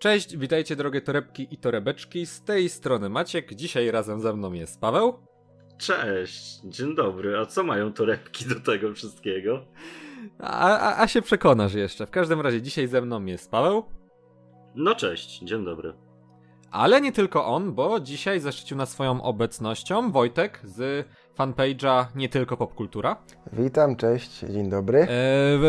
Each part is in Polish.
Cześć, witajcie drogie torebki i torebeczki, z tej strony Maciek, dzisiaj razem ze mną jest Paweł. Cześć, dzień dobry, a co mają torebki do tego wszystkiego? A, a, a się przekonasz jeszcze, w każdym razie dzisiaj ze mną jest Paweł. No cześć, dzień dobry. Ale nie tylko on, bo dzisiaj zaszczycił nas swoją obecnością Wojtek z fanpage'a Nie Tylko Popkultura. Witam, cześć, dzień dobry.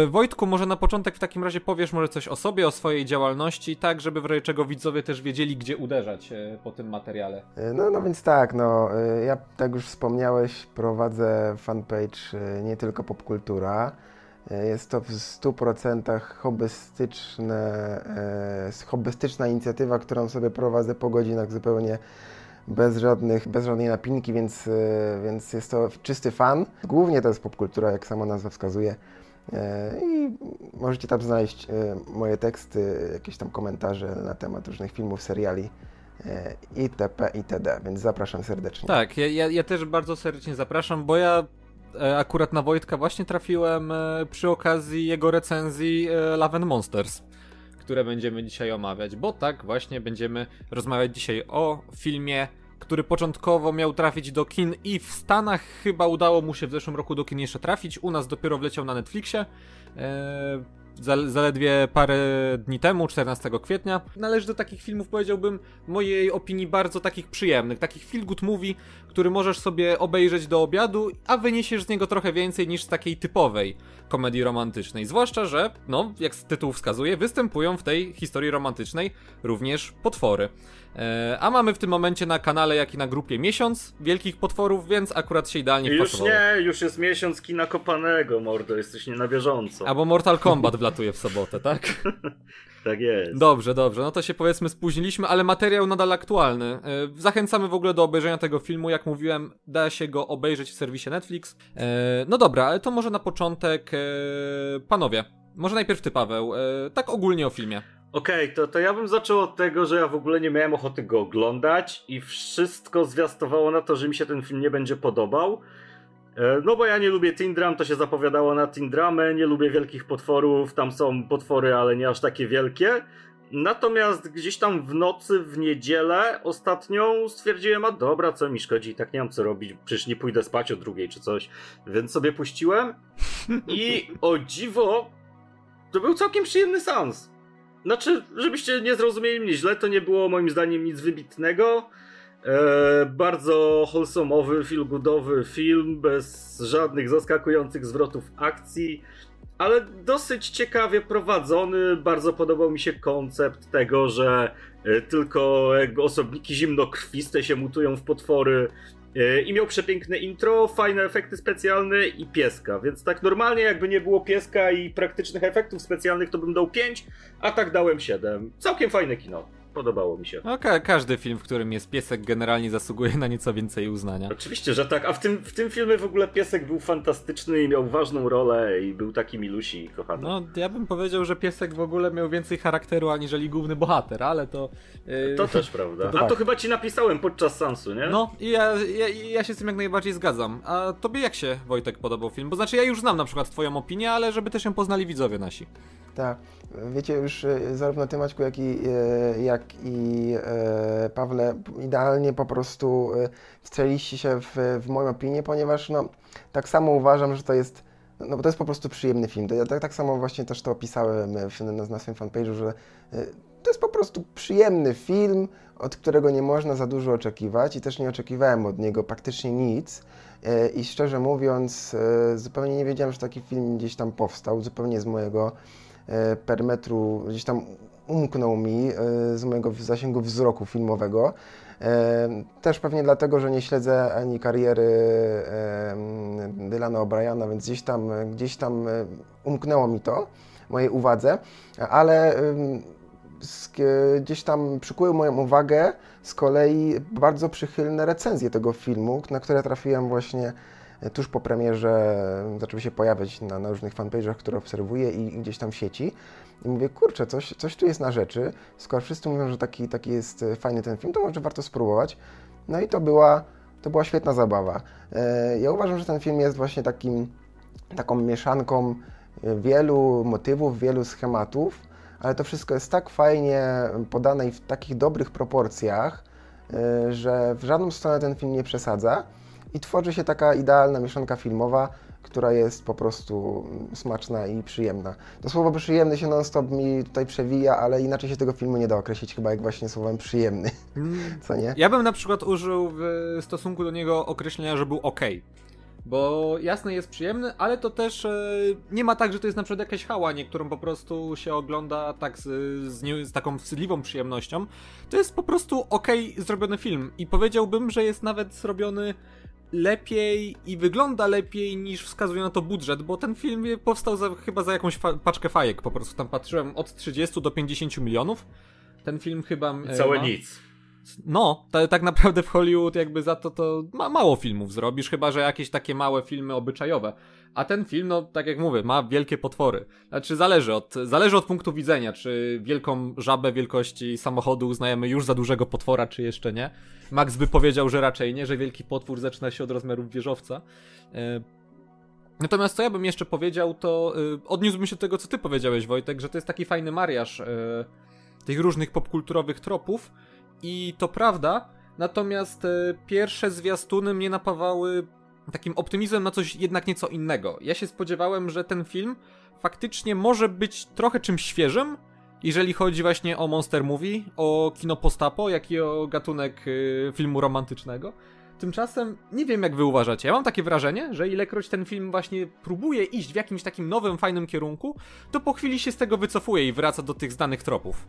E, Wojtku, może na początek w takim razie powiesz może coś o sobie, o swojej działalności, tak żeby w razie czego widzowie też wiedzieli, gdzie uderzać e, po tym materiale. E, no, no więc tak, no, e, ja tak już wspomniałeś, prowadzę fanpage e, Nie Tylko Popkultura. Jest to w 100% hobbystyczne, e, hobbystyczna inicjatywa, którą sobie prowadzę po godzinach zupełnie bez, żadnych, bez żadnej napinki, więc, e, więc jest to czysty fan. Głównie to jest popkultura, jak sama nazwa wskazuje. E, I możecie tam znaleźć e, moje teksty, jakieś tam komentarze na temat różnych filmów, seriali itp. itd. Więc zapraszam serdecznie. Tak, ja, ja, ja też bardzo serdecznie zapraszam, bo ja akurat na Wojtka właśnie trafiłem przy okazji jego recenzji Love and Monsters które będziemy dzisiaj omawiać, bo tak właśnie będziemy rozmawiać dzisiaj o filmie, który początkowo miał trafić do kin i w Stanach chyba udało mu się w zeszłym roku do kin jeszcze trafić, u nas dopiero wleciał na Netflixie. Zaledwie parę dni temu, 14 kwietnia. Należy do takich filmów, powiedziałbym, mojej opinii bardzo takich przyjemnych, takich feel good movie, który możesz sobie obejrzeć do obiadu, a wyniesiesz z niego trochę więcej niż z takiej typowej komedii romantycznej. Zwłaszcza, że, no, jak tytuł wskazuje, występują w tej historii romantycznej również potwory. E, a mamy w tym momencie na kanale, jak i na grupie miesiąc wielkich potworów, więc akurat się idealnie Już wpasowało. nie, już jest miesiąc kina kopanego, mordo, jesteś nie na bieżąco. Albo Mortal Kombat wlatuje w sobotę, tak? tak jest. Dobrze, dobrze, no to się powiedzmy spóźniliśmy, ale materiał nadal aktualny. E, zachęcamy w ogóle do obejrzenia tego filmu, jak mówiłem, da się go obejrzeć w serwisie Netflix. E, no dobra, ale to może na początek, panowie, może najpierw ty, Paweł, tak ogólnie o filmie. Okej, okay, to, to ja bym zaczął od tego, że ja w ogóle nie miałem ochoty go oglądać i wszystko zwiastowało na to, że mi się ten film nie będzie podobał. E, no bo ja nie lubię Tindram, to się zapowiadało na Tindramę, nie lubię wielkich potworów, tam są potwory, ale nie aż takie wielkie. Natomiast gdzieś tam w nocy, w niedzielę ostatnią stwierdziłem, a dobra, co mi szkodzi, tak nie mam co robić, przecież nie pójdę spać o drugiej czy coś. Więc sobie puściłem i o dziwo, to był całkiem przyjemny sans. Znaczy, żebyście nie zrozumieli mnie źle, to nie było moim zdaniem nic wybitnego. E, bardzo wholesome'owy, feelgoodowy film, bez żadnych zaskakujących zwrotów akcji, ale dosyć ciekawie prowadzony. Bardzo podobał mi się koncept tego, że e, tylko osobniki zimnokrwiste się mutują w potwory I miał przepiękne intro, fajne efekty specjalne i pieska. Więc tak normalnie, jakby nie było pieska i praktycznych efektów specjalnych, to bym dał 5, a tak dałem 7. Całkiem fajne kino. Podobało mi się. No, ka każdy film, w którym jest piesek, generalnie zasługuje na nieco więcej uznania. Oczywiście, że tak. A w tym, w tym filmie w ogóle piesek był fantastyczny i miał ważną rolę i był taki milusi kochany. No, ja bym powiedział, że piesek w ogóle miał więcej charakteru aniżeli główny bohater, ale to. Yy... To też prawda. To A tak. to chyba ci napisałem podczas sansu, nie? No, i ja, ja, ja się z tym jak najbardziej zgadzam. A tobie jak się, Wojtek, podobał film? Bo znaczy, ja już znam na przykład Twoją opinię, ale żeby też ją poznali widzowie nasi. Tak. Wiecie już e, zarówno Ty Maćku, jak i, e, jak i e, Pawle idealnie po prostu wstrzeliście się w, w moją opinię, ponieważ no, tak samo uważam, że to jest no bo to jest po prostu przyjemny film. Ja tak, tak samo właśnie też to opisałem w, na, na swoim fanpage'u, że to jest po prostu przyjemny film, od którego nie można za dużo oczekiwać i też nie oczekiwałem od niego praktycznie nic. I szczerze mówiąc, zupełnie nie wiedziałem, że taki film gdzieś tam powstał, zupełnie z mojego E, perimetru gdzieś tam umknął mi e, z mojego zasięgu wzroku filmowego. E, też pewnie dlatego, że nie śledzę ani kariery Dylana O'Briana, więc gdzieś tam, gdzieś tam umknęło mi to, mojej uwadze, ale gdzieś tam przykuły moją uwagę z kolei bardzo przychylne recenzje tego filmu, na które trafiłem właśnie tuż po premierze zaczęły się pojawiać na, na różnych fanpage'ach, które obserwuję i, gdzieś tam w sieci. I mówię, kurczę, coś, coś tu jest na rzeczy. Skoro wszyscy mówią, że taki, taki jest fajny ten film, to może warto spróbować. No i to była, to była świetna zabawa. E, ja uważam, że ten film jest właśnie takim, taką mieszanką wielu motywów, wielu schematów, ale to wszystko jest tak fajnie podane i w takich dobrych proporcjach, że w żadną stronę ten film nie przesadza i tworzy się taka idealna mieszanka filmowa, która jest po prostu smaczna i przyjemna. To słowo przyjemny się non-stop mi tutaj przewija, ale inaczej się tego filmu nie da określić chyba jak właśnie słowem przyjemny, Mm, co nie? Ja bym na przykład użył w stosunku do niego określenia, że był ok. Bo jasne jest przyjemny, ale to też e, nie ma tak, że to jest na przykład jakaś hała, niektórą po prostu się ogląda tak z, z, nie, z taką wstydliwą przyjemnością. To jest po prostu ok zrobiony film i powiedziałbym, że jest nawet zrobiony lepiej i wygląda lepiej niż wskazuje na to budżet, bo ten film powstał za, chyba za jakąś fa paczkę fajek, po prostu tam patrzyłem od 30 do 50 milionów. Ten film chyba... e, Całe ma... nic. No, ta, tak naprawdę w Hollywood jakby za to to ma, mało filmów zrobisz, chyba że jakieś takie małe filmy obyczajowe. A ten film, no tak jak mówię, ma wielkie potwory. Znaczy zależy od, zależy od punktu widzenia, czy wielką żabę wielkości samochodu uznajemy już za dużego potwora, czy jeszcze nie. Max by powiedział, że raczej nie, że wielki potwór zaczyna się od rozmiarów wieżowca. E, Natomiast co ja bym jeszcze powiedział, to y, odniósłbym się do tego, co ty powiedziałeś, Wojtek, że to jest taki fajny mariaż y, tych różnych popkulturowych tropów i to prawda, natomiast pierwsze zwiastuny mnie napawały takim optymizmem na coś jednak nieco innego. Ja się spodziewałem, że ten film faktycznie może być trochę czymś świeżym, jeżeli chodzi właśnie o monster movie, o kino postapo, jak i o gatunek y, filmu romantycznego. Tymczasem nie wiem, jak wy uważacie. Ja mam takie wrażenie, że ilekroć ten film właśnie próbuje iść w jakimś takim nowym, fajnym kierunku, to po chwili się z tego wycofuje i wraca do tych znanych tropów.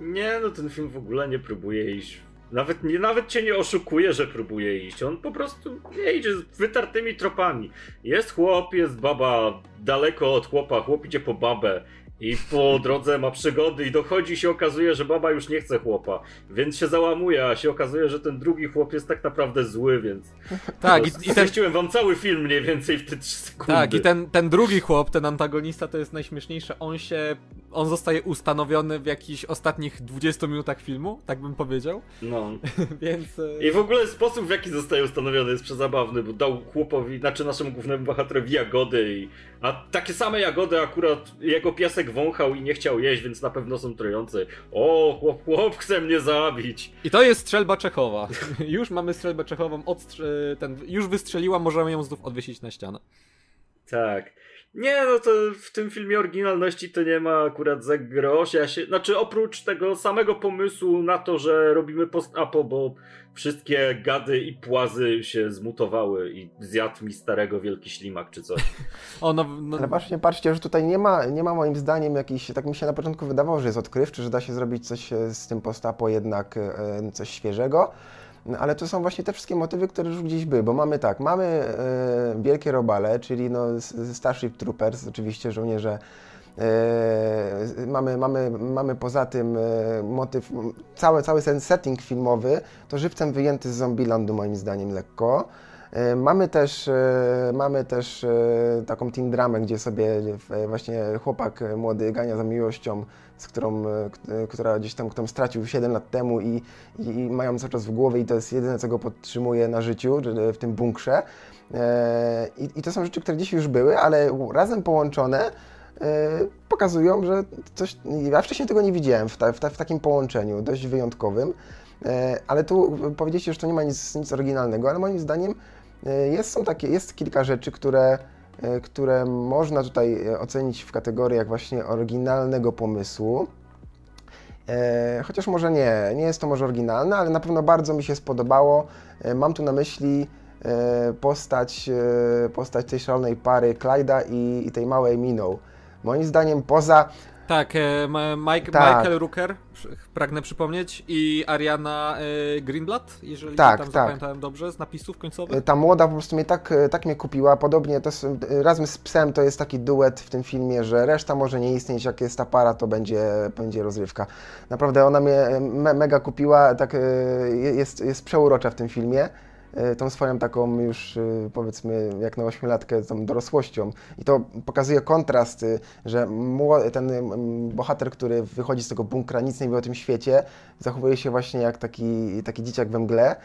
Nie, no ten film w ogóle nie próbuje iść. Nawet, nie, nawet cię nie oszukuje, że próbuje iść. On po prostu nie idzie z wytartymi tropami. Jest chłop, jest baba daleko od chłopa, chłop idzie po babę. I po drodze ma przygody i dochodzi się okazuje, że baba już nie chce chłopa, więc się załamuje, a się okazuje, że ten drugi chłop jest tak naprawdę zły, więc... Tak, i, i, i ten, wam cały film mniej więcej w te 3 sekundy. tak, i ten, ten drugi chłop, ten antagonista, to jest najśmieszniejsze. On się. On zostaje ustanowiony w jakichś ostatnich 20 minutach filmu, tak bym powiedział. No. Więc. e, I w ogóle sposób, w jaki zostaje ustanowiony jest przezabawny, bo dał chłopowi, znaczy naszemu głównemu bohaterowi jagody i... A takie same jagody akurat jego piesek wąchał i nie chciał jeść, więc na pewno są trujące. O, chłop, chłop chce mnie zabić. I to jest strzelba Czechowa. już mamy strzelbę Czechową, odstrze- ten, już wystrzeliła, możemy ją znów odwiesić na ścianę. Tak. Nie, no to w tym filmie oryginalności to nie ma akurat za grosz. Ja się, znaczy oprócz tego samego pomysłu na to, że robimy post-apo, bo wszystkie gady i płazy się zmutowały i zjadł mi starego wielki ślimak czy coś. O, no, no, Ale właśnie patrzcie, że tutaj nie ma, nie ma moim zdaniem jakiś, tak mi się na początku wydawało, że jest odkrywczy, że da się zrobić coś e, z tym postapo jednak e, coś świeżego. No, Ale to są właśnie te wszystkie motywy, które już gdzieś były, bo mamy tak, mamy e, wielkie robale, czyli no, Starship Troopers, oczywiście żołnierze. E, mamy, mamy, mamy poza tym e, motyw, cały, cały ten setting filmowy, to żywcem wyjęty z Zombielandu moim zdaniem lekko. E, Mamy też, mamy też taką teen dramę, gdzie sobie właśnie chłopak młody gania za miłością, z którą, e, e, która gdzieś tam, którą stracił 7 lat temu i, i, i mają cały czas w głowie i to jest jedyne, co go podtrzymuje na życiu, że- w tym bunkrze. E, I, I to są rzeczy, które gdzieś już były, ale razem połączone e, pokazują, że coś, ja wcześniej tego nie widziałem w, ta, w, ta, w takim połączeniu dość wyjątkowym. E, Ale tu powiedzieliście, że to nie ma nic, nic oryginalnego, ale moim zdaniem e, jest, są takie, jest kilka rzeczy, które, e, które można tutaj e, ocenić w kategoriach właśnie oryginalnego pomysłu. E, Chociaż może nie, nie jest to może oryginalne, ale na pewno bardzo mi się spodobało. E, Mam tu na myśli e, postać, e, postać tej szalonej pary Clyda i, i tej małej Miną. Moim zdaniem poza Tak, e, Mike, Tak. Michael Rooker, pragnę przypomnieć, i Ariana e, Greenblatt, jeżeli Tak, tam tak. zapamiętałem dobrze z napisów końcowych. E, Ta młoda po prostu mnie tak, tak mnie kupiła. Podobnie to e, razem z psem to jest taki duet w tym filmie, że reszta może nie istnieć. Jak jest ta para, to będzie, będzie rozrywka. Naprawdę ona mnie me, mega kupiła, tak je- jest, jest przeurocza w tym filmie. E, tą swoją taką już e, powiedzmy jak na ośmiolatkę tą dorosłością. I to pokazuje kontrast, e, że ten bohater, który wychodzi z tego bunkra, nic nie wie o tym świecie, zachowuje się właśnie jak taki, taki dzieciak we mgle,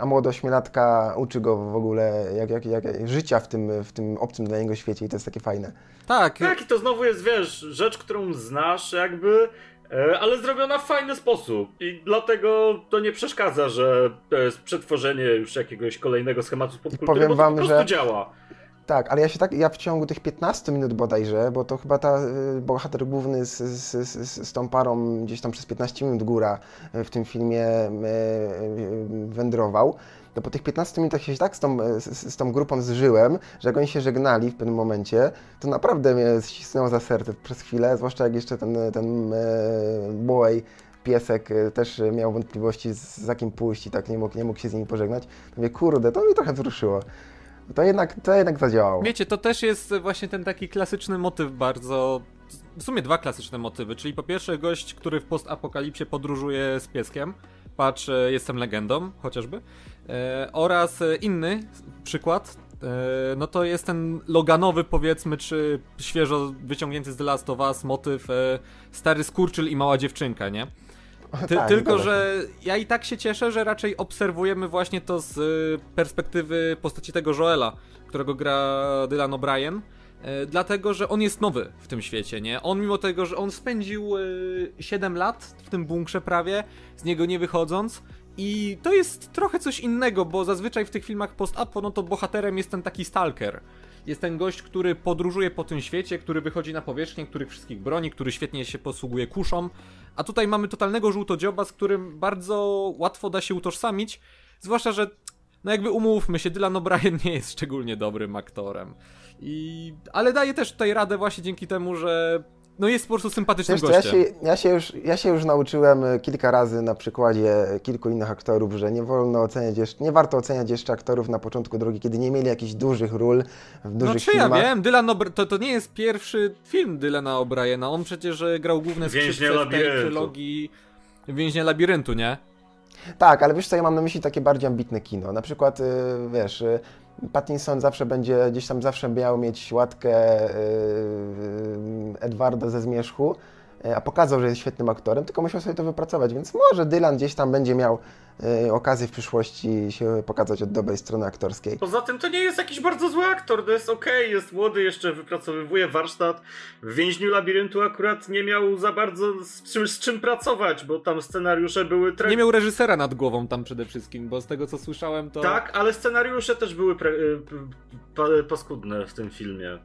a młoda ośmiolatka uczy go w ogóle jak, jak, jak życia w tym, w tym obcym dla niego świecie i to jest takie fajne. Tak. Tak, i to znowu jest, wiesz, rzecz, którą znasz jakby E, ale zrobiona w fajny sposób. I dlatego to nie przeszkadza, że to jest przetworzenie już jakiegoś kolejnego schematu popkultury, Powiem bo wam, po prostu że... działa. Tak, ale ja się tak, ja w ciągu tych 15 minut bodajże, bo to chyba ta y, bohater główny z, z, z, z tą parą gdzieś tam przez 15 minut góra y, w tym filmie y, wędrował, to po tych 15 minutach się tak z tą, z, z, tą grupą zżyłem, że jak oni się żegnali w pewnym momencie, to naprawdę mnie ścisnęło za serce przez chwilę, zwłaszcza jak jeszcze ten, ten e, boy, piesek e, też miał wątpliwości za kim pójść i tak nie mógł, nie mógł się z nimi pożegnać. To mówię, kurde, to mnie trochę wzruszyło. To jednak, to jednak zadziałało. Wiecie, to też jest właśnie ten taki klasyczny motyw bardzo w sumie dwa klasyczne motywy, czyli po pierwsze gość, który w postapokalipsie podróżuje z pieskiem, patrz, e, jestem legendą, chociażby, e, oraz inny przykład, e, no to jest ten Loganowy powiedzmy, czy świeżo wyciągnięty z The Last of Us motyw e, stary skurczyl i mała dziewczynka, nie? Ty, tak, tylko, że ja i tak się cieszę, że raczej obserwujemy właśnie to z e, perspektywy postaci tego Joela, którego gra Dylan O'Brien, E, dlatego że on jest nowy w tym świecie, nie? On mimo tego, że on spędził 7 e, lat w tym bunkrze prawie, z niego nie wychodząc i to jest trochę coś innego, bo zazwyczaj w tych filmach post-apo, no to bohaterem jest ten taki stalker. Jest ten gość, który podróżuje po tym świecie, który wychodzi na powierzchnię, który wszystkich broni, który świetnie się posługuje kuszą. A tutaj mamy totalnego żółtodzioba, z którym bardzo łatwo da się utożsamić. Zwłaszcza, że no jakby umówmy się, Dylan O'Brien nie jest szczególnie dobrym aktorem. I... Ale daje też tutaj radę właśnie dzięki temu, że no jest po prostu sympatycznym Wiesz, gościem. Ja się, ja, się już, ja się już nauczyłem e, kilka razy na przykładzie kilku innych aktorów, że nie wolno oceniać jeszcze, nie warto oceniać jeszcze aktorów na początku drogi, kiedy nie mieli jakichś dużych ról w dużych no, czy filmach. ja wiem, Dylan to, to nie jest pierwszy film Dylana O'Briena, on przecież e, grał główne skrzypce w tej trylogii Więźnia Labiryntu, nie? Tak, ale wiesz co, ja mam na myśli takie bardziej ambitne kino. Na przykład, wiesz, Pattinson zawsze będzie, gdzieś tam zawsze miał mieć łatkę y, Edwarda ze Zmierzchu, a pokazał, że jest świetnym aktorem, tylko musiał sobie to wypracować, więc może Dylan gdzieś tam będzie miał Y, okazję w przyszłości się pokazać od dobrej strony aktorskiej. Poza tym to nie jest jakiś bardzo zły aktor, to jest okej, okay, jest młody, jeszcze wypracowywuje warsztat. W więźniu labiryntu akurat nie miał za bardzo z czym, z czym pracować, bo tam scenariusze były... Tre... Nie miał reżysera nad głową tam przede wszystkim, bo z tego co słyszałem to... Tak, ale scenariusze też były pre... Y, paskudne w tym filmie.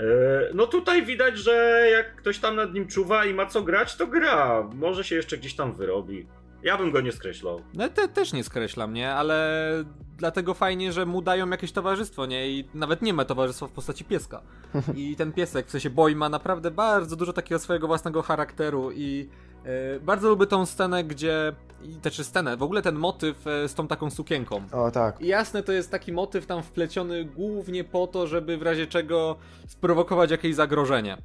Y, no tutaj widać, że jak ktoś tam nad nim czuwa i ma co grać, to gra. Może się jeszcze gdzieś tam wyrobi. Ja bym go nie skreślał. No te, też nie skreślam, nie? Ale dlatego fajnie, że mu dają jakieś towarzystwo, nie? I nawet nie ma towarzystwa w postaci pieska. I ten piesek, w sensie Boy ma naprawdę bardzo dużo takiego swojego własnego charakteru i yy, bardzo lubię tą scenę, gdzie i też scenę, w ogóle ten motyw e, z tą taką sukienką. O tak. I jasne, to jest taki motyw tam wpleciony głównie po to, żeby w razie czego sprowokować jakieś zagrożenie.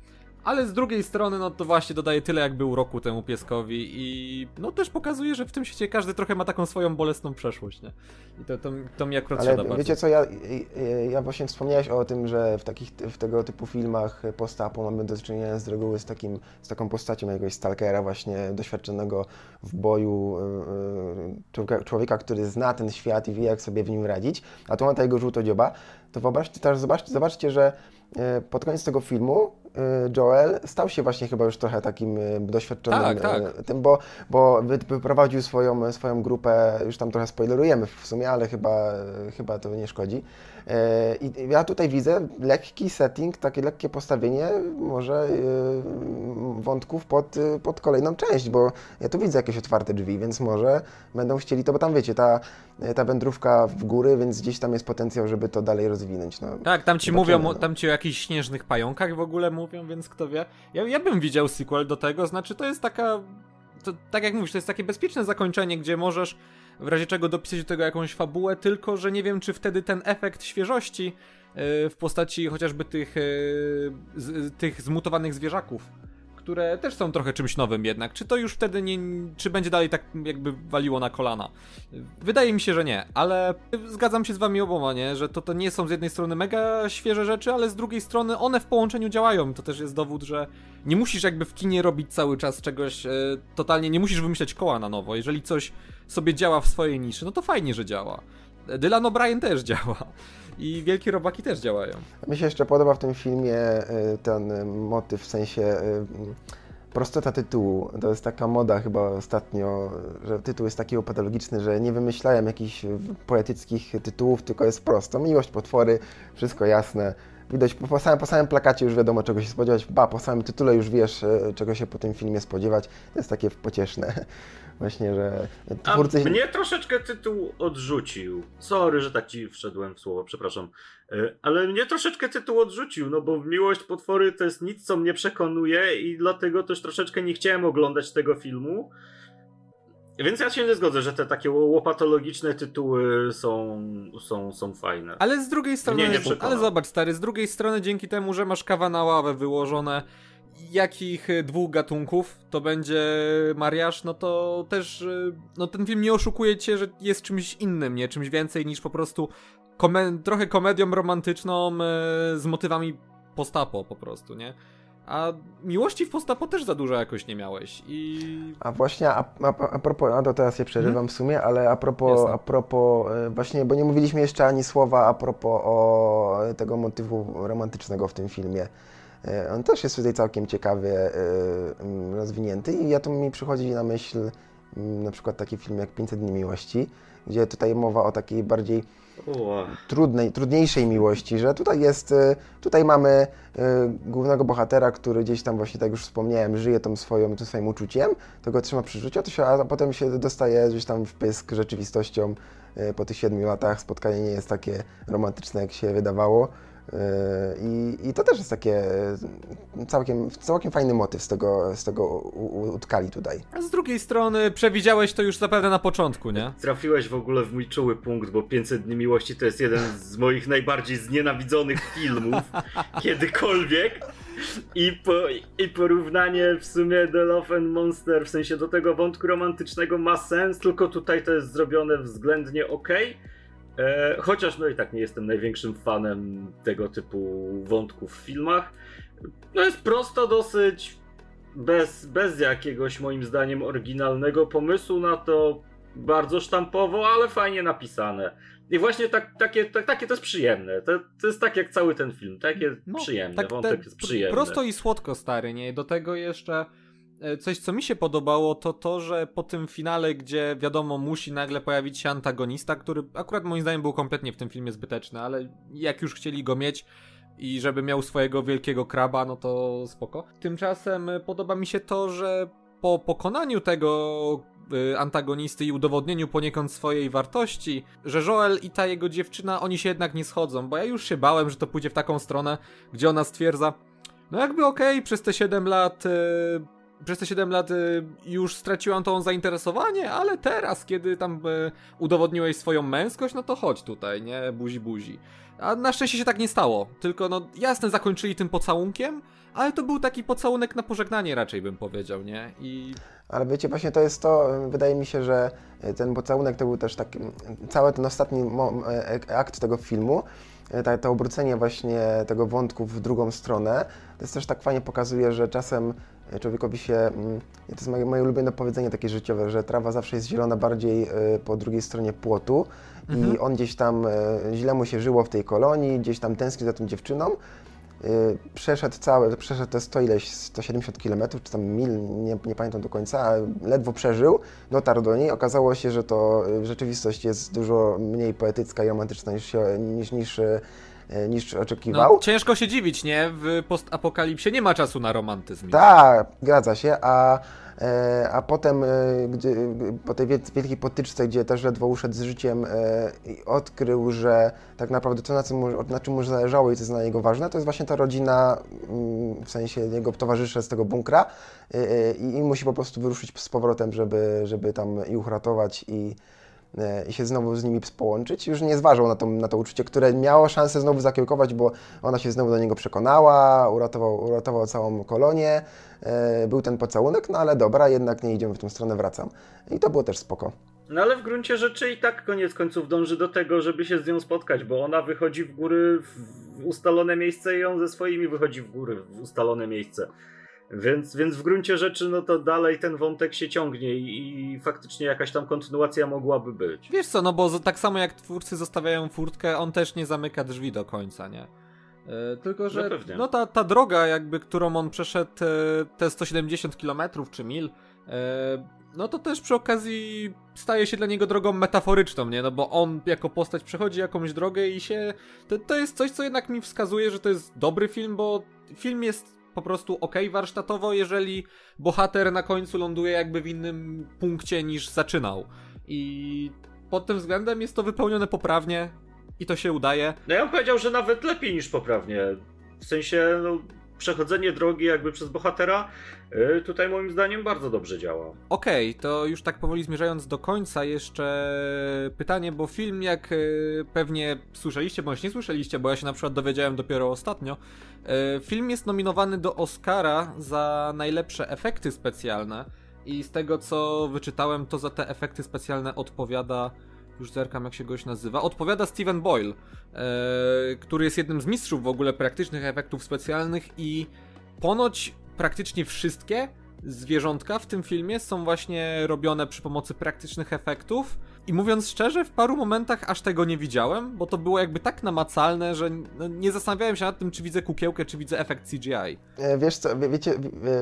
Ale z drugiej strony, no to właśnie dodaje tyle jakby uroku temu pieskowi i no też pokazuje, że w tym świecie każdy trochę ma taką swoją bolesną przeszłość, nie? I to, to, to mi akurat Ale wiecie bardzo. co, ja, ja właśnie wspomniałeś o tym, że w takich, w tego typu filmach post-apo mamy do czynienia z reguły z, takim, z taką postacią jakiegoś stalkera właśnie doświadczonego w boju człowieka, człowieka, który zna ten świat i wie jak sobie w nim radzić, a tu ma tego żółtodzioba, to wyobraźcie, też zobaczcie, zobaczcie, że e, pod koniec tego filmu Y, Joel stał się właśnie chyba już trochę takim y, doświadczonym tak, tak. Tym, bo, bo wyprowadził swoją, swoją grupę, już tam trochę spoilerujemy w sumie, ale chyba, chyba to nie szkodzi. I ja tutaj widzę lekki setting, takie lekkie postawienie może wątków pod, pod kolejną część, bo ja tu widzę jakieś otwarte drzwi, więc może będą chcieli to, bo tam wiecie, ta, ta wędrówka w góry, więc gdzieś tam jest potencjał, żeby to dalej rozwinąć. No, tak, tam ci mówią, no. tam ci o jakichś śnieżnych pająkach w ogóle mówią, więc kto wie. Ja, ja bym widział sequel do tego, znaczy to jest taka, to, tak jak mówisz, to jest takie bezpieczne zakończenie, gdzie możesz w razie czego dopisać do tego jakąś fabułę, tylko że nie wiem, czy wtedy ten efekt świeżości yy, w postaci chociażby tych, z, tych zmutowanych zwierzaków, które też są trochę czymś nowym jednak. Czy to już wtedy nie, czy będzie dalej tak jakby waliło na kolana? Wydaje mi się, że nie, ale zgadzam się z wami oboma, nie? Że to, to nie są z jednej strony mega świeże rzeczy, ale z drugiej strony one w połączeniu działają. To też jest dowód, że nie musisz jakby w kinie robić cały czas czegoś e, totalnie, nie musisz wymyśleć koła na nowo. Jeżeli coś sobie działa w swojej niszy, no to fajnie, że działa. Dylan O'Brien też działa. I wielkie robaki też działają. Mi się jeszcze podoba w tym filmie y, ten motyw w sensie y, prostota tytułu. To jest taka moda chyba ostatnio, że tytuł jest taki patologiczny, że nie wymyślają jakichś poetyckich tytułów, tylko jest prosto. Miłość, potwory, wszystko jasne. Widać po, samym, po samym plakacie już wiadomo czego się spodziewać, ba, po samym tytule już wiesz y, czego się po tym filmie spodziewać. To jest takie pocieszne. Właśnie, że twórcy... A mnie troszeczkę tytuł odrzucił. Sorry, że tak ci wszedłem w słowo, przepraszam. E, ale mnie troszeczkę tytuł odrzucił, no bo Miłość Potwory to jest nic, co mnie przekonuje i dlatego też troszeczkę nie chciałem oglądać tego filmu. Więc ja się nie zgodzę, że te takie łopatologiczne tytuły są, są, są fajne. Ale z drugiej strony, nie, nie ale zobacz stary, z drugiej strony dzięki temu, że masz kawa na ławę wyłożone, jakich dwóch gatunków to będzie mariaż, no to też e, no ten film nie oszukuje cię, że jest czymś innym, nie? Czymś więcej niż po prostu trochę komedią romantyczną e, z motywami postapo po prostu, nie? A miłości w postapo też za dużo jakoś nie miałeś i... A właśnie, a, a, a propos, a to teraz się przerywam hmm? w sumie, ale a propos, a propos właśnie, bo nie mówiliśmy jeszcze ani słowa a propos o tego motywu romantycznego w tym filmie. E, on też jest tutaj całkiem ciekawie e, rozwinięty i ja tu mi przychodzi na myśl na przykład taki film jak 500 dni miłości, gdzie tutaj mowa o takiej bardziej trudnej, trudniejszej miłości, że tutaj jest, e, tutaj mamy głównego bohatera, który gdzieś tam właśnie, tak już wspomniałem, żyje tą swoją, tym swoim uczuciem, to go trzyma przy życiu, a, się, a potem się dostaje gdzieś tam w pysk rzeczywistością po tych siedmiu latach. Spotkanie nie jest takie romantyczne, jak się wydawało. I, I, to też jest takie całkiem, całkiem fajny motyw z tego, z tego utkali tutaj. A z drugiej strony przewidziałeś to już zapewne na początku, nie? Trafiłeś w ogóle w mój czuły punkt, bo 500 Dni Miłości to jest jeden z moich najbardziej znienawidzonych filmów kiedykolwiek. I, po, I porównanie w sumie do Love and Monster, w sensie do tego wątku romantycznego ma sens, tylko tutaj to jest zrobione względnie ok E, chociaż no i tak nie jestem największym fanem tego typu wątków w filmach. No jest prosto dosyć, bez, bez jakiegoś moim zdaniem oryginalnego pomysłu na to, bardzo sztampowo, ale fajnie napisane. I właśnie tak, takie, tak, takie to jest przyjemne. To, to jest tak jak cały ten film, takie no, przyjemne, tak, wątek jest przyjemny. Prosto i słodko stary, nie? Do tego jeszcze coś, co mi się podobało, to to, że po tym finale, gdzie wiadomo, musi nagle pojawić się antagonista, który akurat moim zdaniem był kompletnie w tym filmie zbyteczny, ale jak już chcieli go mieć i żeby miał swojego wielkiego kraba, no to spoko. Tymczasem podoba mi się to, że po pokonaniu tego y, antagonisty i udowodnieniu poniekąd swojej wartości, że Joel i ta jego dziewczyna, oni się jednak nie schodzą, bo ja już się bałem, że to pójdzie w taką stronę, gdzie ona stwierdza, no jakby okej, okay, przez te 7 lat y, przez te 7 lat y, już straciłam to zainteresowanie, ale teraz, kiedy tam y, udowodniłeś swoją męskość, no to chodź tutaj, nie? Buzi, buzi. A na szczęście się tak nie stało. Tylko, no, jasne, zakończyli tym pocałunkiem, ale to był taki pocałunek na pożegnanie raczej bym powiedział, nie? I... Ale wiecie, właśnie to jest to, wydaje mi się, że ten pocałunek to był też taki, cały ten ostatni e, akt tego filmu, e, to obrócenie właśnie tego wątku w drugą stronę, to jest też tak fajnie pokazuje, że czasem człowiekowi się, mm, to jest moje, moje ulubione powiedzenie takie życiowe, że trawa zawsze jest zielona bardziej e, po drugiej stronie płotu mhm. i on gdzieś tam, e, źle mu się żyło w tej kolonii, gdzieś tam tęskni za tą dziewczyną, e, przeszedł całe, przeszedł te 100 ileś, 170 km, czy tam mil, nie, nie pamiętam do końca, ale ledwo przeżył, dotarł do niej, okazało się, że to rzeczywistość jest dużo mniej poetycka i romantyczna niż, niż, niż niż oczekiwał. No, ciężko się dziwić, nie? W postapokalipsie nie ma czasu na romantyzm. Tak, zgadza się, a, e, a potem e, gdy, po tej wielkiej potyczce, gdzie też ledwo uszedł z życiem odkrył, że tak naprawdę to, na, mu, na czym mu zależało i co jest dla niego ważne, to jest właśnie ta rodzina, mm, w sensie jego towarzysze z tego bunkra i, i musi po prostu wyruszyć z powrotem, żeby, żeby tam ich uratować i e, i się znowu z nimi połączyć. Już nie zważał na to, na to uczucie, które miało szansę znowu zakiełkować, bo ona się znowu do niego przekonała, uratował, uratował całą kolonię, e, był ten pocałunek, no ale dobra, jednak nie idziemy w tą stronę, wracam. I to było też spoko. No ale w gruncie rzeczy i tak koniec końców dąży do tego, żeby się z nią spotkać, bo ona wychodzi w góry w ustalone miejsce i on ze swoimi wychodzi w góry w ustalone miejsce. Więc, więc w gruncie rzeczy, no to dalej ten wątek się ciągnie i, i, faktycznie jakaś tam kontynuacja mogłaby być. Wiesz co, no bo tak samo jak twórcy zostawiają furtkę, on też nie zamyka drzwi do końca, nie? E, tylko, że no, no, ta, ta droga, jakby, którą on przeszedł, e, te 170 km czy mil, e, no to też przy okazji staje się dla niego drogą metaforyczną, nie? No bo on jako postać przechodzi jakąś drogę i się. To, to jest coś, co jednak mi wskazuje, że to jest dobry film, bo film jest po prostu ok warsztatowo, jeżeli bohater na końcu ląduje jakby w innym punkcie niż zaczynał. I pod tym względem jest to wypełnione poprawnie i to się udaje. No ja bym powiedział, że nawet lepiej niż poprawnie. W sensie, no, przechodzenie drogi jakby przez bohatera y, tutaj moim zdaniem bardzo dobrze działa. Okej, okay, to już tak powoli zmierzając do końca jeszcze pytanie, bo film jak y, pewnie słyszeliście, bądź nie słyszeliście, bo ja się na przykład dowiedziałem dopiero ostatnio, y, film jest nominowany do Oscara za najlepsze efekty specjalne i z tego co wyczytałem, to za te efekty specjalne odpowiada już zerkam jak się goś nazywa, odpowiada Steven Boyle, e, który jest jednym z mistrzów w ogóle praktycznych efektów specjalnych i ponoć praktycznie wszystkie zwierzątka w tym filmie są właśnie robione przy pomocy praktycznych efektów. I mówiąc szczerze, w paru momentach aż tego nie widziałem, bo to było jakby tak namacalne, że no, nie zastanawiałem się nad tym, czy widzę kukiełkę, czy widzę efekt CGI. E, wiesz co, wiecie,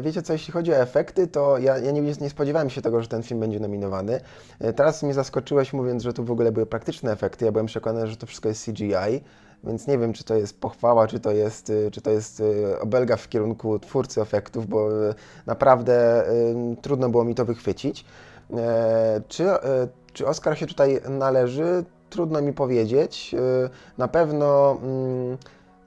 wiecie co, jeśli chodzi o efekty, to ja, ja nie, nie spodziewałem się tego, że ten film będzie nominowany. E, teraz mnie zaskoczyłeś mówiąc, że tu w ogóle były praktyczne efekty. Ja byłem przekonany, że to wszystko jest CGI więc nie wiem, czy to jest pochwała, czy to jest, y, czy to jest obelga w kierunku twórcy efektów, bo naprawdę trudno było mi to wychwycić. E, czy, czy Oscar się tutaj należy? Trudno mi powiedzieć. Na pewno mm,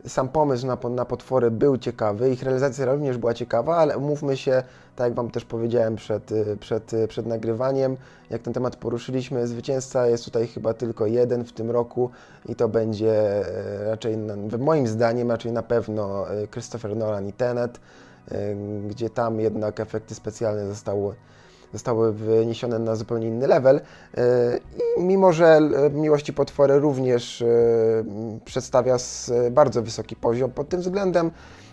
sam pomysł na, potwory był ciekawy, ich realizacja również była ciekawa, ale umówmy się, tak jak Wam też powiedziałem przed, przed, przed nagrywaniem, jak ten temat poruszyliśmy, zwycięzca jest tutaj chyba tylko jeden w tym roku i to będzie raczej, moim zdaniem, raczej na pewno Christopher Nolan i Tenet, gdzie tam jednak efekty specjalne zostały zostały wyniesione na zupełnie inny level. I mimo, że Miłości Potwory również przedstawia bardzo wysoki poziom pod tym względem,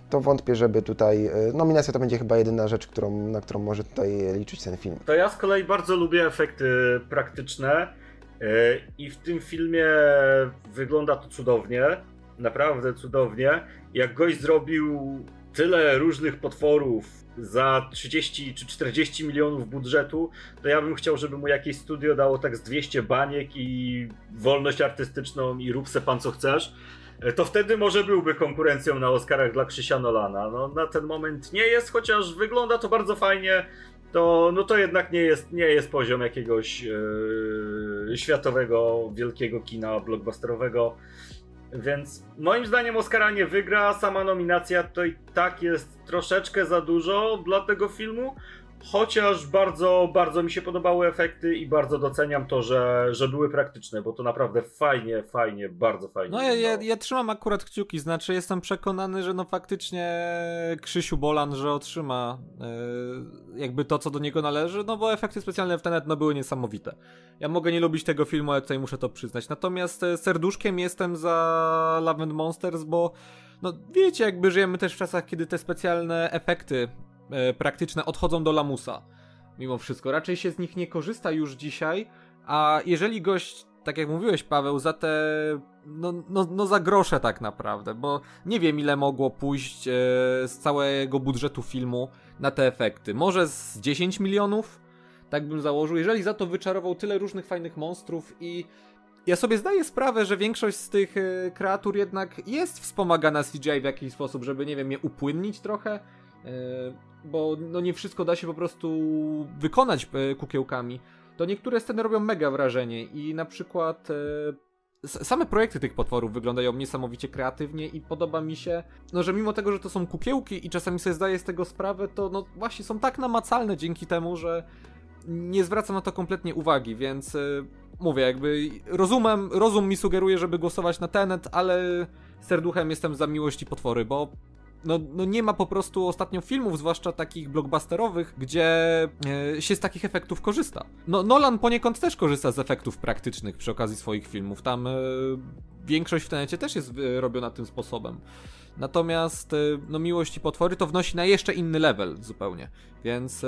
to wątpię, żeby tutaj. Nominacja to będzie chyba jedyna rzecz, którą, na którą może tutaj liczyć ten film. To ja z kolei bardzo lubię efekty praktyczne. I w tym filmie wygląda to cudownie. Naprawdę cudownie. Jak gość zrobił tyle różnych potworów za 30 czy 40 milionów budżetu, to ja bym chciał, żeby mu jakieś studio dało tak z 200 baniek i wolność artystyczną i rób se pan co chcesz to wtedy może byłby konkurencją na Oscarach dla Krzysia Nolana. No, na ten moment nie jest, chociaż wygląda to bardzo fajnie. To, no to jednak nie jest, nie jest poziom jakiegoś yy, światowego, wielkiego kina blockbusterowego. Więc moim zdaniem Oscara nie wygra. Sama nominacja to i tak jest troszeczkę za dużo dla tego filmu. Chociaż bardzo, bardzo mi się podobały efekty i bardzo doceniam to, że, że były praktyczne, bo to naprawdę fajnie, fajnie, bardzo fajnie. No ja, ja, ja, trzymam akurat kciuki, znaczy jestem przekonany, że no faktycznie Krzysiu Bolan, że otrzyma yy, jakby to, co do niego należy, no bo efekty specjalne w Tenet no, były niesamowite. Ja mogę nie lubić tego filmu, ale tutaj muszę to przyznać. Natomiast e, serduszkiem jestem za Love and Monsters, bo no wiecie, jakby żyjemy też w czasach, kiedy te specjalne efekty praktyczne odchodzą do lamusa. Mimo wszystko. Raczej się z nich nie korzysta już dzisiaj, a jeżeli gość, tak jak mówiłeś Paweł, za te no, no, no za grosze tak naprawdę, bo nie wiem ile mogło pójść e, z całego budżetu filmu na te efekty. Może z 10 milionów? Tak bym założył. Jeżeli za to wyczarował tyle różnych fajnych monstrów i ja sobie zdaję sprawę, że większość z tych e, kreatur jednak jest wspomagana CGI w jakiś sposób, żeby, nie wiem, je upłynnić trochę, e, bo no nie wszystko da się po prostu wykonać e, kukiełkami. To niektóre sceny robią mega wrażenie i na przykład same projekty tych potworów wyglądają niesamowicie kreatywnie i podoba mi się, no że mimo tego, że to są kukiełki i czasami sobie zdaję z tego sprawę, to no właśnie są tak namacalne dzięki temu, że nie zwracam na to kompletnie uwagi, więc mówię, jakby rozumem, rozum mi sugeruje, żeby głosować na Tenet, ale serduchem jestem za miłości potwory, bo no, no nie ma po prostu ostatnio filmów, zwłaszcza takich blockbusterowych, gdzie e, się z takich efektów korzysta. No, Nolan poniekąd też korzysta z efektów praktycznych przy okazji swoich filmów. Tam e, większość w tenecie też jest e, robiona tym sposobem. Natomiast e, no, Miłość i Potwory to wnosi na jeszcze inny level zupełnie. Więc e,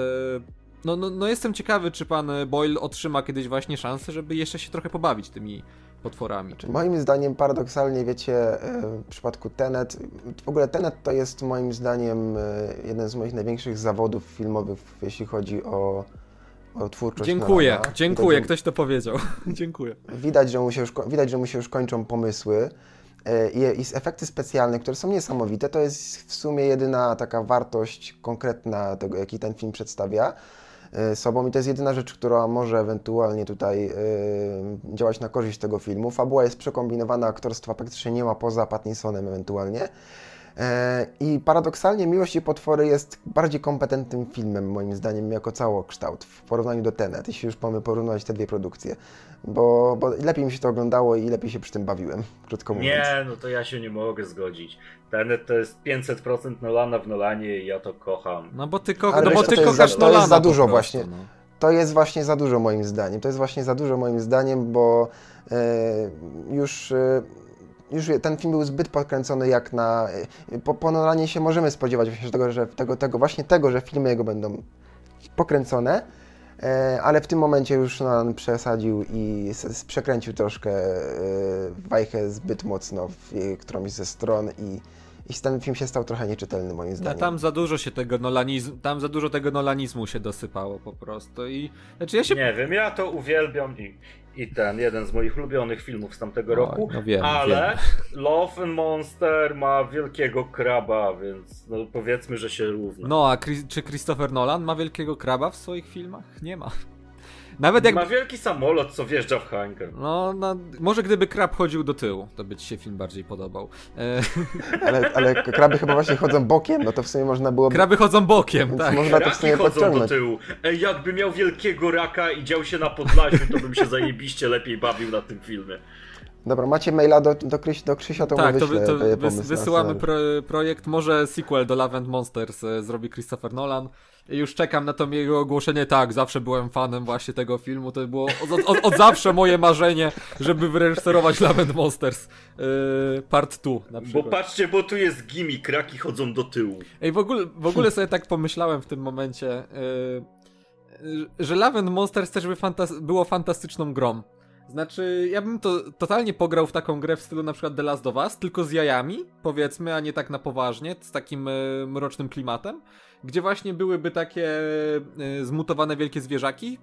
no, no, no jestem ciekawy, czy pan Boyle otrzyma kiedyś właśnie szansę, żeby jeszcze się trochę pobawić tymi potworami. Moim zdaniem paradoksalnie, wiecie, e, w przypadku Tenet, w ogóle Tenet to jest moim zdaniem e, jeden z moich największych zawodów filmowych, jeśli chodzi o, o twórczość Dziękuję, Nolana. dziękuję, Widać, ktoś to powiedział. dziękuję. Widać że, mu się już, widać, że mu się już kończą pomysły. E, I, I efekty specjalne, które są niesamowite, to jest w sumie jedyna taka wartość konkretna tego, jaki ten film przedstawia sobą i to jest jedyna rzecz, która może ewentualnie tutaj e, działać na korzyść tego filmu. Fabuła jest przekombinowana, aktorstwa praktycznie nie ma poza Pattinsonem ewentualnie. E, I paradoksalnie Miłość i Potwory jest bardziej kompetentnym filmem, moim zdaniem, jako całokształt w porównaniu do Tenet, jeśli już mamy porównać te dwie produkcje. Bo, bo lepiej mi się to oglądało i lepiej się przy tym bawiłem, krótko mówiąc. Nie, no to ja się nie mogę zgodzić. Tenet to jest 500% Nolana w Nolanie i ja to kocham. No bo ty, ko- no bo ty to jest kochasz za- to jest Nolana za dużo prostu, właśnie. No. To jest właśnie za dużo moim zdaniem. To jest właśnie za dużo moim zdaniem, bo e, już, e, już ten film był zbyt podkręcony jak na... E, po, po Nolanie się możemy spodziewać właśnie tego, że tego, tego, właśnie tego, że filmy jego będą pokręcone, e, ale w tym momencie już Nolan przesadził i s, s, przekręcił troszkę e, wajchę zbyt mocno w którąś ze stron i, i ten film się stał trochę nieczytelny moim A zdaniem. tam za dużo się tego nolanizmu, tam za dużo tego nolanizmu się dosypało po prostu i znaczy ja się Nie wiem, ja to uwielbiam i, i ten, jeden z moich ulubionych filmów z tamtego roku. no wiem, ale Love and Monster ma wielkiego kraba, więc no powiedzmy, że się równa. No, a Chris, czy Christopher Nolan ma wielkiego kraba w swoich filmach? Nie ma. Nawet jak Ma wielki samolot, co wjeżdża w hangar. no, no, może gdyby krab chodził do tyłu, to by ci się film bardziej podobał. E, Ale, ale kraby chyba właśnie chodzą bokiem, no to w sumie można było... kraby chodzą bokiem, Więc tak. można to w sumie chodzą do tyłu. Ej, jakby miał wielkiego raka i dział się na Podlasiu, to bym się zajebiście lepiej bawił na tym filmie. Dobra, macie maila do, do, Kryś, do Krzysia, to Tak, mu to, wyślę wy- to e, wys, wysyłamy pro, projekt, może sequel do Love and Monsters e, zrobi Christopher Nolan. I już czekam na to jego ogłoszenie. Tak, zawsze byłem fanem właśnie tego filmu. To było od, od, od zawsze moje marzenie, żeby wyreżyserować Love and Monsters e, Part 2 na Bo przykład. patrzcie, bo tu jest gimmick, raki chodzą do tyłu. Ej, w ogóle, w ogóle sobie tak pomyślałem w tym momencie, yy, że Love and Monsters też by fantas- było fantastyczną grą. Znaczy, ja bym to totalnie pograł w taką grę w stylu na przykład The Last of Us, tylko z jajami, powiedzmy, a nie tak na poważnie, z takim yy, mrocznym klimatem, gdzie właśnie byłyby takie yy, zmutowane wielkie zwierzaki,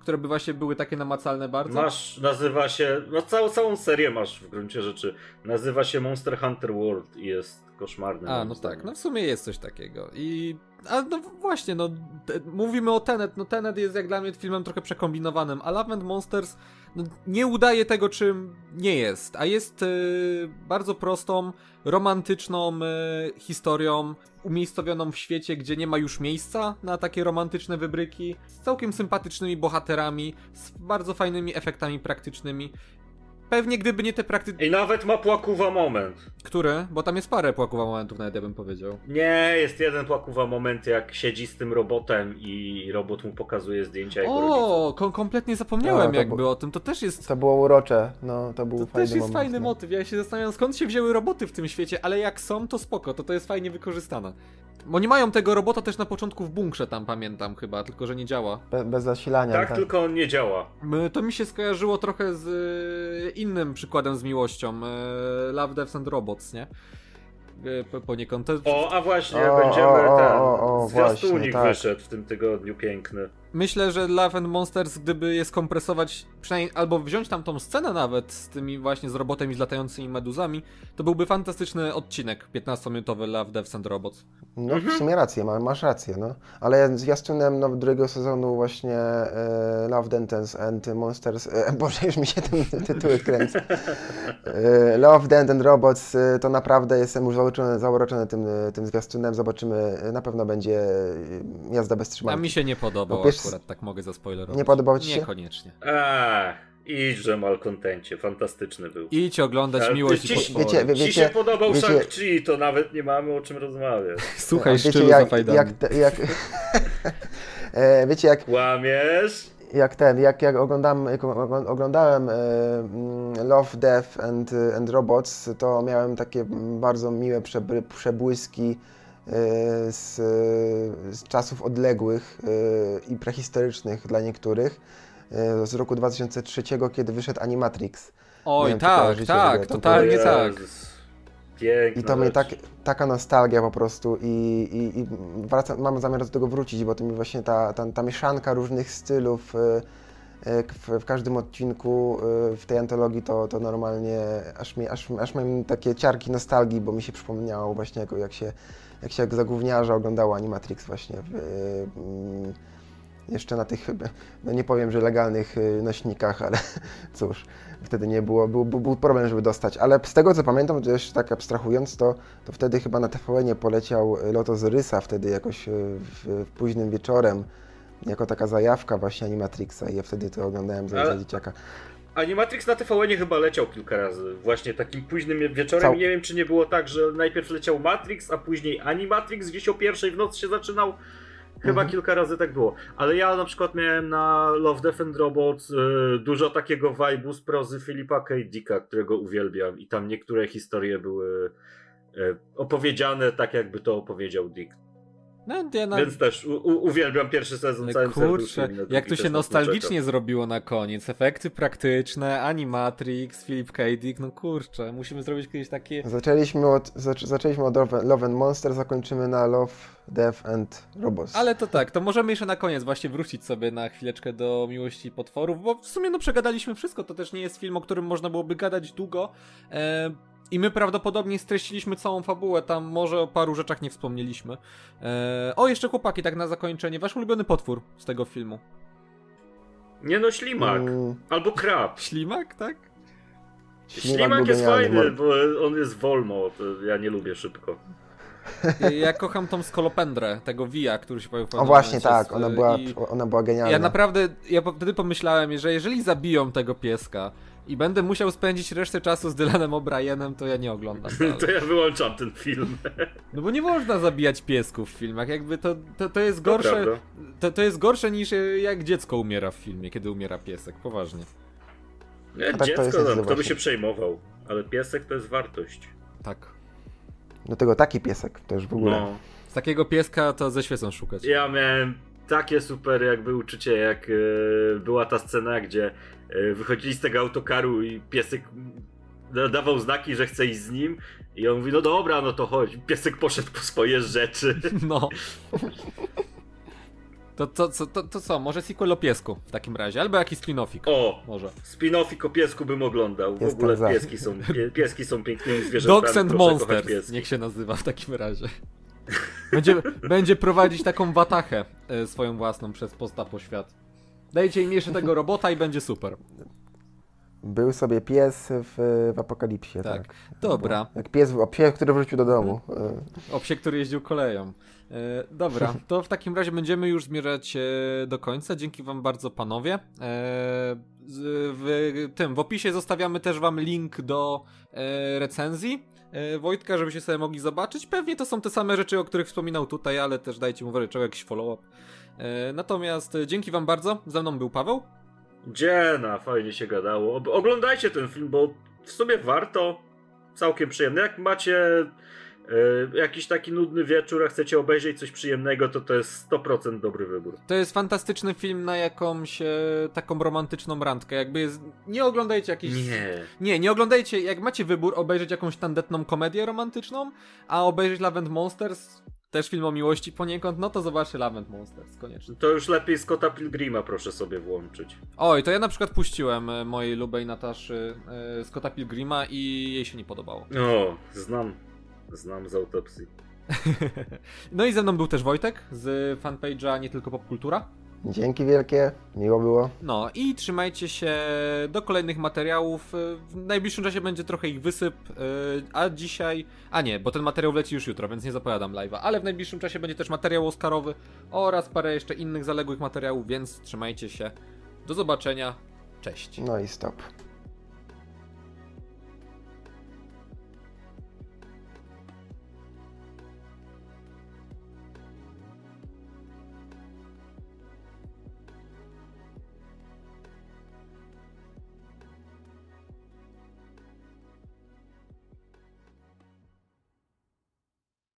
które by właśnie były takie namacalne bardzo. Masz, nazywa się, no całą, całą serię masz w gruncie rzeczy. Nazywa się Monster Hunter World i jest koszmarny. A, no tak, no w sumie jest coś takiego. I. A no właśnie, no. Te, mówimy o Tenet. No Tenet jest jak dla mnie filmem trochę przekombinowanym, a Love and Monsters no, nie udaje tego, czym nie jest. A jest y, bardzo prostą, romantyczną y, historią, umiejscowioną w świecie, gdzie nie ma już miejsca na takie romantyczne wybryki, z całkiem sympatycznymi bohaterami, z bardzo fajnymi efektami praktycznymi. Pewnie gdyby nie te prakty... I nawet ma płakuwa moment. Które? Bo tam jest parę płakowa momentów, nawet ja bym powiedział. Nie, jest jeden płakuwa moment, jak siedzi z tym robotem i robot mu pokazuje zdjęcia jego. O, kom kompletnie zapomniałem A, to jakby bu- o tym. To też jest. To było urocze, no to był To fajny też jest moment. fajny no. motyw. Ja się zastanawiam, skąd się wzięły roboty w tym świecie, ale jak są, to spoko, to to jest fajnie wykorzystane. Bo nie mają tego robota też na początku w bunkrze, tam pamiętam chyba, tylko że nie działa. Be, bez zasilania. Tak, tylko on nie działa. To mi się skojarzyło trochę z e, innym przykładem z miłością. e, Love, Deaths and Robots, nie? E, po- Poniekąd. To, O, a właśnie, O, będziemy o, o, ten. o, o, Zwiastunik właśnie, tak. wyszedł w tym tygodniu piękny. Myślę, że Love and Monsters, gdyby je skompresować, przynajmniej albo wziąć tam tą scenę nawet z tymi właśnie z robotem i z latającymi meduzami, to byłby fantastyczny odcinek 15-minutowy Love, Deaths and Robots. No w sumie rację, ma, masz rację, no. Ale zwiastunem no, drugiego sezonu właśnie e, Love, Dentons and Monsters, e, Boże, już mi się ten tytuły kręcą. E, Love, Dent and Robots, e, to naprawdę jestem już zauroczony, zauroczony tym, e, tym zwiastunem, zobaczymy, e, na pewno będzie jazda bez A trzymanki. mi się nie No, wiesz, akurat, tak mogę zaspoilerować. nie podobał ci się? Niekoniecznie. Eee, Idźże malkontencie, fantastyczny był. Idź oglądać Ale Miłość ci- i potwory. wiecie, wie- Ci się wiecie- podobał wiecie- Shang-Chi, to nawet nie mamy o czym rozmawiać. Słuchaj wiecie, szczylu jak, jak, te, jak, e, wiecie, jak, Kłamiesz? jak ten, jak, jak oglądam, jak ogl- oglądałem e, mm, Love, Death and, and Robots, to miałem takie bardzo miłe przebry, przebłyski e, z, z czasów odległych e, i prehistorycznych dla niektórych. e, Z roku 2003, kiedy wyszedł Animatrix. Oj, wiem, tak, tak, to totalnie O tak. Piękna I to mnie tak, taka nostalgia po prostu i, i, i wracam, mam zamiar do tego wrócić, bo to mi właśnie ta, ta, ta mieszanka różnych stylów w, w każdym odcinku w tej antologii to, to normalnie aż, mi, aż, aż mam takie ciarki nostalgii, bo mi się przypomniało właśnie jak, jak się jak się jak za gówniarza oglądało Animatrix właśnie w, mm, jeszcze na tych, no nie powiem, że legalnych y, nośnikach, ale cóż, wtedy nie było, był, był, problem, żeby dostać, ale z tego co pamiętam, to jeszcze tak abstrahując, to, to wtedy chyba na TVN poleciał Lotos Rysa wtedy jakoś y, w, w późnym wieczorem, jako taka zajawka właśnie Animatrixa i ja wtedy to oglądałem za, Ale- za dzieciaka. Animatrix na TVN chyba leciał kilka razy. Właśnie takim późnym wieczorem. Cał- Nie wiem, czy nie było tak, że najpierw leciał Matrix, a później Animatrix gdzieś o pierwszej w nocy się zaczynał. Chyba Mhm. kilka razy tak było. Ale ja na przykład miałem na Love, Death and Robots y, dużo takiego vibe'u z prozy Filipa K. Dicka, którego uwielbiam. I tam niektóre historie były y, opowiedziane tak, jakby to opowiedział Dick. No, ja na... Więc też u, uwielbiam pierwszy sezon Ale całym kurczę, jak to się nostalgicznie zrobiło na koniec. Efekty praktyczne, Animatrix, Philip K. Dick, no kurczę, musimy zrobić kiedyś takie... Zaczęliśmy od, zac, zaczęliśmy od Love, Love and Monster, zakończymy na Love, Death and Robots. Ale to tak, to możemy jeszcze na koniec właśnie wrócić sobie na chwileczkę do Miłości Potworów, bo w sumie no przegadaliśmy wszystko, to też nie jest film, o którym można byłoby gadać długo. E, I my prawdopodobnie streściliśmy całą fabułę, tam może o paru rzeczach nie wspomnieliśmy. E, o, jeszcze chłopaki, tak na zakończenie, wasz ulubiony potwór z tego filmu. Nie no, ślimak. Mm, Albo krab. Ślimak, tak? Ślimak, był jest genialny, fajny, bo on jest wolno, to ja nie lubię szybko. Ja kocham tą skolopendrę, tego Via, który się pojawił w O właśnie tak, z- ona była, i- ona była genialna. Ja naprawdę, ja wtedy pomyślałem, że jeżeli zabiją tego pieska i będę musiał spędzić resztę czasu z Dylanem O'Brienem, to ja nie oglądam dalej. To ja wyłączam ten film. No bo nie można zabijać piesków w filmach, jakby to, to, to jest To gorsze, prawda. to, to jest gorsze niż e, jak dziecko umiera w filmie, kiedy umiera piesek, poważnie. Nie, tak to dziecko niestety tam, kto by się przejmował. Ale piesek to jest wartość. Tak. Do tego taki piesek, to już w ogóle. No. Z takiego pieska to ze świecą szukać. Ja miałem takie super jakby uczucie, jak e, była ta scena, gdzie e, wychodzili z tego autokaru i piesek dawał znaki, że chce iść z nim. I on mówi, no dobra, no to chodź. Piesek poszedł po swoje rzeczy. No. To, to, to, to, to co, może sequel o piesku w takim razie, albo jakiś spin-offik. O, Może. spin-offik o piesku bym oglądał. W Jestem ogóle pieski są, pie, pieski są pięknymi zwierzętami. Dogs and Monsters, niech się nazywa w takim razie. Będzie, będzie prowadzić taką watachę e, swoją własną przez postapo świat. Dajcie im jeszcze tego robota i będzie super. Był sobie pies w, w apokalipsie, Tak. tak. Dobra. Jak pies, o pies, który wrócił do domu. O psie, który jeździł koleją. E, dobra, to w takim razie będziemy już zmierzać e, do końca. Dzięki wam bardzo, panowie. E, w tym, w opisie zostawiamy też wam link do e, recenzji e, Wojtka, żebyście sobie mogli zobaczyć. Pewnie to są te same rzeczy, o których wspominał tutaj, ale też dajcie mu czego jakiś follow-up. E, natomiast e, dzięki wam bardzo. Ze mną był Paweł. Dziena, fajnie się gadało. Oglądajcie ten film, bo w sumie warto. Całkiem przyjemny. Jak macie jakiś taki nudny wieczór, a chcecie obejrzeć coś przyjemnego, to to jest 100% dobry wybór. To jest fantastyczny film na jakąś e, taką romantyczną randkę. Jakby jest... Nie oglądajcie jakichś... Nie. Nie, nie oglądajcie, jak macie wybór, obejrzeć jakąś tandetną komedię romantyczną, a obejrzeć Love and Monsters, też film o miłości poniekąd, no to zobaczcie Love and Monsters, koniecznie. To już lepiej Scotta Pilgrima proszę sobie włączyć. Oj, to ja na przykład puściłem e, mojej lubej Nataszy e, Scotta Pilgrima i jej się nie podobało. O, znam. Znam z autopsji. no i ze mną był też Wojtek z fanpage'a Nie Tylko Popkultura. Dzięki wielkie, miło było. No i trzymajcie się do kolejnych materiałów. W najbliższym czasie będzie trochę ich wysyp, e, a dzisiaj. A nie, bo ten materiał leci już jutro, więc nie zapowiadam live'a. Ale w najbliższym czasie będzie też materiał Oscarowy oraz parę jeszcze innych zaległych materiałów, więc trzymajcie się. Do zobaczenia. Cześć. No i stop.